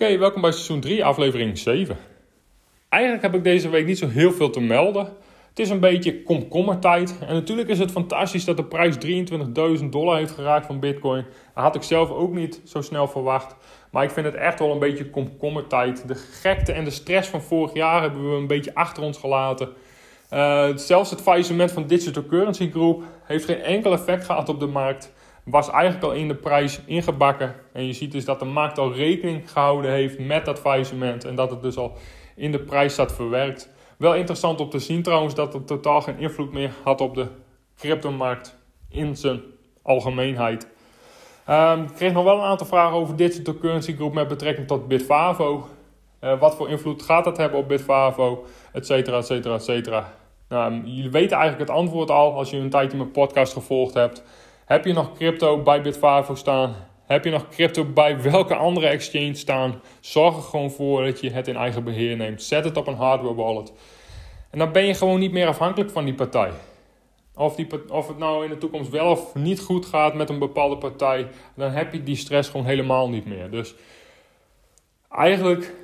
Oké, welkom bij seizoen 3, aflevering 7. Eigenlijk heb ik deze week niet zo heel veel te melden. Het is een beetje komkommertijd. En natuurlijk is het fantastisch dat de prijs 23.000 dollar heeft geraakt van Bitcoin. Dat had ik zelf ook niet zo snel verwacht. Maar ik vind het echt wel een beetje komkommertijd. De gekte en de stress van vorig jaar hebben we een beetje achter ons gelaten. Uh, zelfs het faillissement van Digital Currency Group heeft geen enkel effect gehad op de markt. Was eigenlijk al in de prijs ingebakken. En je ziet dus dat de markt al rekening gehouden heeft met dat faillissement. En dat het dus al in de prijs staat verwerkt. Wel interessant om te zien trouwens dat het totaal geen invloed meer had op de cryptomarkt in zijn algemeenheid. Um, ik kreeg nog wel een aantal vragen over Digital Currency Group met betrekking tot Bitfavo. Uh, wat voor invloed gaat dat hebben op Bitfavo, et cetera, et cetera, et cetera. Nou, jullie weten eigenlijk het antwoord al als je een tijdje mijn podcast gevolgd hebt. Heb je nog crypto bij Bitfavo staan? Heb je nog crypto bij welke andere exchange staan? Zorg er gewoon voor dat je het in eigen beheer neemt. Zet het op een hardware wallet. En dan ben je gewoon niet meer afhankelijk van die partij. Of, die, of het nou in de toekomst wel of niet goed gaat met een bepaalde partij, dan heb je die stress gewoon helemaal niet meer. Dus eigenlijk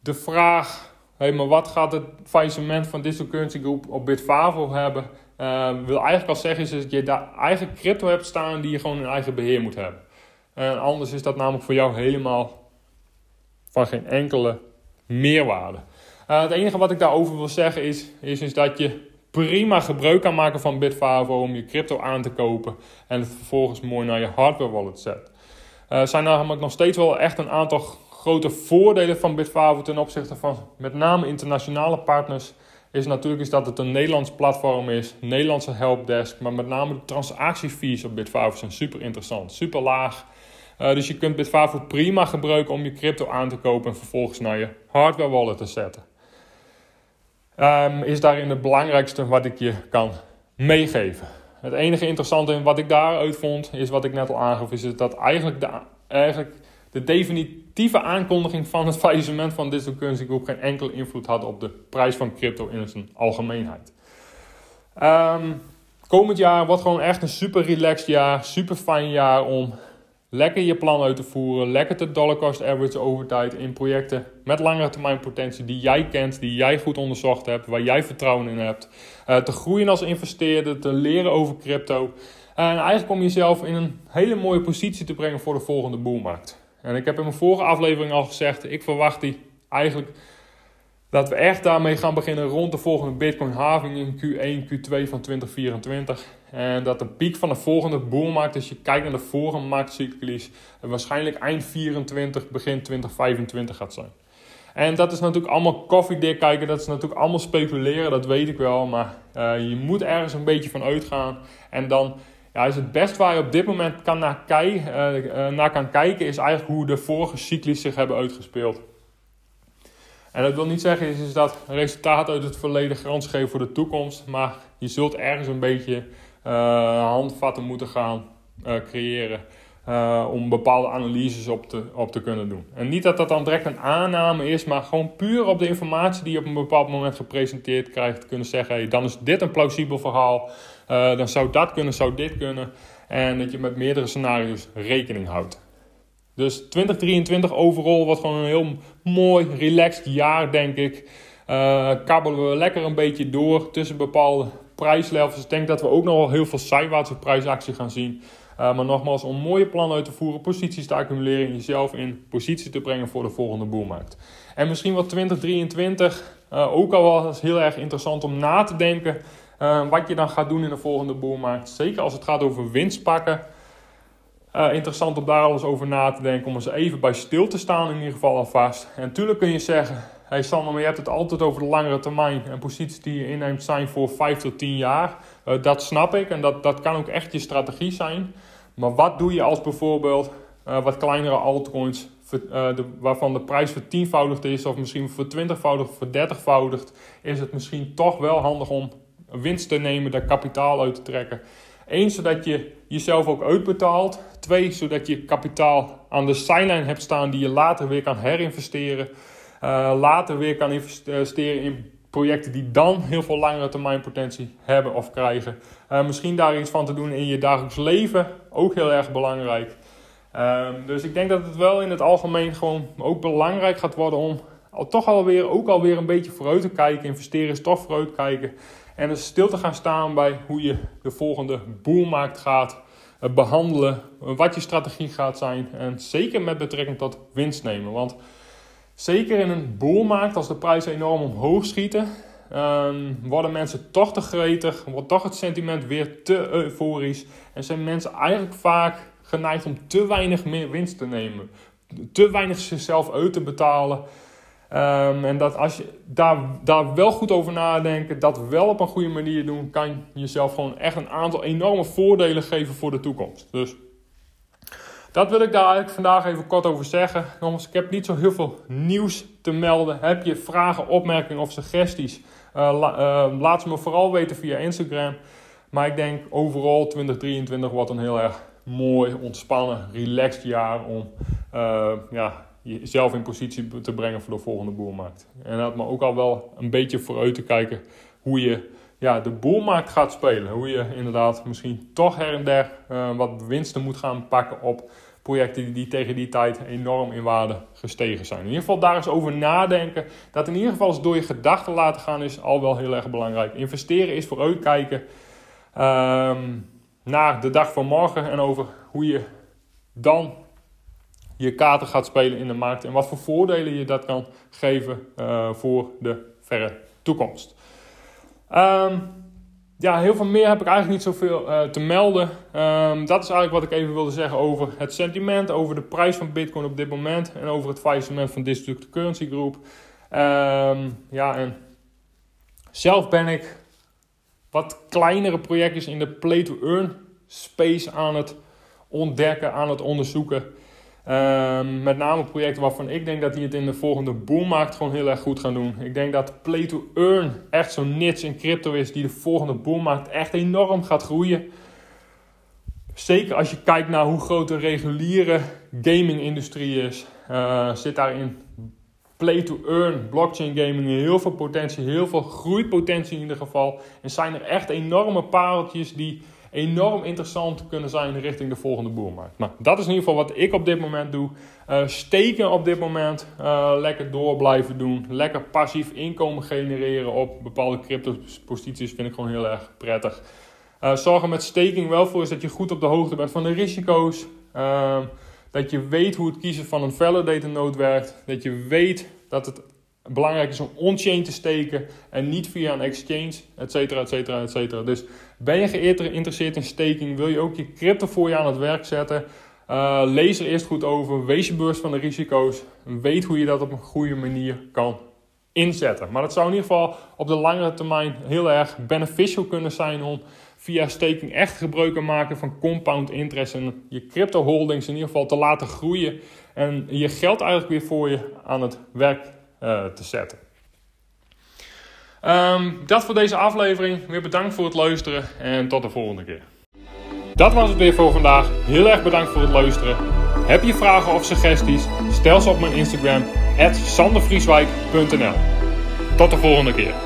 de vraag: hey, maar wat gaat het faillissement van Digital Currency Group op Bitfavo hebben? Uh, wil eigenlijk al zeggen is dat je daar eigen crypto hebt staan die je gewoon in eigen beheer moet hebben. En anders is dat namelijk voor jou helemaal van geen enkele meerwaarde. Uh, het enige wat ik daarover wil zeggen is, is, dat je prima gebruik kan maken van Bitfavo om je crypto aan te kopen en het vervolgens mooi naar je hardware wallet zet. Er uh, zijn namelijk nog steeds wel echt een aantal grote voordelen van Bitfavo ten opzichte van met name internationale partners. Is natuurlijk is dat het een Nederlands platform is, Nederlandse helpdesk, maar met name de transactiefees op Bitfavo zijn super interessant, super laag. Uh, dus je kunt Bitfavo prima gebruiken om je crypto aan te kopen en vervolgens naar je hardware wallet te zetten. Um, is daarin het belangrijkste wat ik je kan meegeven. Het enige interessante in wat ik daaruit vond, is wat ik net al aangaf, is dat eigenlijk de, eigenlijk de aankondiging van het faillissement van Digital Currency Group geen enkele invloed had op de prijs van crypto in zijn algemeenheid. Um, komend jaar wordt gewoon echt een super relaxed jaar, super fijn jaar om lekker je plan uit te voeren, lekker de dollar cost average over tijd in projecten met langere termijn potentie die jij kent, die jij goed onderzocht hebt, waar jij vertrouwen in hebt. Uh, te groeien als investeerder, te leren over crypto. En eigenlijk om jezelf in een hele mooie positie te brengen voor de volgende boelmarkt. En ik heb in mijn vorige aflevering al gezegd, ik verwacht die eigenlijk dat we echt daarmee gaan beginnen rond de volgende Bitcoin halving in Q1, Q2 van 2024. En dat de piek van de volgende boelmarkt, als je kijkt naar de vorige marktcyclus, waarschijnlijk eind 24, begin 2025 gaat zijn. En dat is natuurlijk allemaal koffiedik kijken, dat is natuurlijk allemaal speculeren, dat weet ik wel. Maar uh, je moet ergens een beetje van uitgaan. En dan ja, is het best waar je op dit moment kan naar, uh, uh, naar kan kijken, is eigenlijk hoe de vorige cyclus zich hebben uitgespeeld. En dat wil niet zeggen is, is dat resultaten uit het verleden garantie geven voor de toekomst. Maar je zult ergens een beetje uh, handvatten moeten gaan creëren. Uh, om bepaalde analyses op te, op te kunnen doen. En niet dat dat dan direct een aanname is, maar gewoon puur op de informatie die je op een bepaald moment gepresenteerd krijgt, kunnen zeggen: hey, dan is dit een plausibel verhaal, dan zou dat kunnen, zou dit kunnen. En dat je met meerdere scenario's rekening houdt. Dus 2023 overal wordt gewoon een heel mooi, relaxed jaar, denk ik. Uh, kabbelen we lekker een beetje door tussen bepaalde prijslevels. Ik denk dat we ook nog wel heel veel zijwaartse prijsactie gaan zien. Uh, maar nogmaals, om mooie plannen uit te voeren, posities te accumuleren en jezelf in positie te brengen voor de volgende boelmarkt. En misschien wat 2023 uh, ook al wel heel erg interessant om na te denken uh, wat je dan gaat doen in de volgende boelmarkt. Zeker als het gaat over winst pakken. Interessant om daar alles over na te denken, om eens even bij stil te staan in ieder geval alvast. En natuurlijk kun je zeggen, hey Sander, maar je hebt het altijd over de langere termijn. En posities die je inneemt zijn voor 5 tot 10 jaar. Uh, dat snap ik en dat, dat kan ook echt je strategie zijn. Maar wat doe je als bijvoorbeeld wat kleinere altcoins, de, waarvan de prijs vertienvoudigd is, of misschien vertwintigvoudigd of verdertigvoudigd, is het misschien toch wel handig om winst te nemen, daar kapitaal uit te trekken. Eén, zodat je jezelf ook uitbetaalt. Twee, zodat je kapitaal aan de sideline hebt staan die je later weer kan herinvesteren. Later weer kan investeren in projecten die dan heel veel langere termijn potentie hebben of krijgen. Uh, misschien daar iets van te doen in je dagelijks leven, ook heel erg belangrijk. Uh, dus ik denk dat het wel in het algemeen gewoon ook belangrijk gaat worden om al, toch alweer, ook alweer een beetje vooruit te kijken. Investeren is toch vooruit kijken. En dus stil te gaan staan bij hoe je de volgende boelmarkt gaat eh, behandelen. Wat je strategie gaat zijn. En zeker met betrekking tot winst nemen. Want zeker in een boelmarkt, als de prijzen enorm omhoog schieten, ehm, worden mensen toch te gretig. Wordt toch het sentiment weer te euforisch. En zijn mensen eigenlijk vaak geneigd om te weinig meer winst te nemen. Te weinig zichzelf uit te betalen. Um, en dat als je daar, daar wel goed over nadenken, dat wel op een goede manier doen, kan jezelf gewoon echt een aantal enorme voordelen geven voor de toekomst. Dus dat wil ik daar eigenlijk vandaag even kort over zeggen. Jongens, ik heb niet zo heel veel nieuws te melden. Heb je vragen, opmerkingen of suggesties? La, uh, laat ze me vooral weten via Instagram. Maar ik denk overal 2023 wordt een heel erg mooi, ontspannen, relaxed jaar om uh, ja, jezelf in positie te brengen voor de volgende boelmarkt. En dat maar ook al wel een beetje vooruit te kijken hoe je ja, de boelmarkt gaat spelen. Hoe je inderdaad misschien toch her en der uh, wat winsten moet gaan pakken op projecten die, tegen die tijd enorm in waarde gestegen zijn. In ieder geval daar eens over nadenken. Dat in ieder geval eens door je gedachten laten gaan is al wel heel erg belangrijk. Investeren is vooruitkijken um, naar de dag van morgen en over hoe je dan je kaarten gaat spelen in de markt en wat voor voordelen je dat kan geven uh, voor de verre toekomst. Um, ja, heel veel meer heb ik eigenlijk niet zoveel uh, te melden. Um, dat is eigenlijk wat ik even wilde zeggen over het sentiment, over de prijs van Bitcoin op dit moment en over het faillissement van District Currency Group. Um, ja, en zelf ben ik wat kleinere projectjes in de play-to-earn space aan het ontdekken, aan het onderzoeken. Um, met name projecten waarvan ik denk dat die het in de volgende boommarkt gewoon heel erg goed gaan doen. Ik denk dat Play to Earn echt zo'n niche in crypto is die de volgende boommarkt echt enorm gaat groeien. Zeker als je kijkt naar hoe groot de reguliere gaming-industrie is, uh, zit daarin play to earn, blockchain gaming, heel veel potentie, heel veel groeipotentie in ieder geval. En zijn er echt enorme pareltjes die enorm interessant kunnen zijn richting de volgende boelmarkt. Nou, dat is in ieder geval wat ik op dit moment doe. Uh, steken op dit moment, uh, lekker door blijven doen. Lekker passief inkomen genereren op bepaalde crypto-posities vind ik gewoon heel erg prettig. Uh, zorg er met staking wel voor is dat je goed op de hoogte bent van de risico's. Ehm, dat je weet hoe het kiezen van een validator node werkt. Dat je weet dat het belangrijk is om on-chain te steken en niet via een exchange, et cetera, et cetera, et cetera. Dus ben je geïnteresseerd in staking, wil je ook je crypto voor je aan het werk zetten, uh, lees er eerst goed over, wees je bewust van de risico's, weet hoe je dat op een goede manier kan inzetten. Maar dat zou in ieder geval op de langere termijn heel erg beneficial kunnen zijn om via staking echt gebruik te maken van compound interest en je crypto holdings in ieder geval te laten groeien en je geld eigenlijk weer voor je aan het werk uh, te zetten. Um, dat voor deze aflevering. Weer bedankt voor het luisteren en tot de volgende keer. Dat was het weer voor vandaag. Heel erg bedankt voor het luisteren. Heb je vragen of suggesties? Stel ze op mijn Instagram, sandervrieswijk.nl. Tot de volgende keer.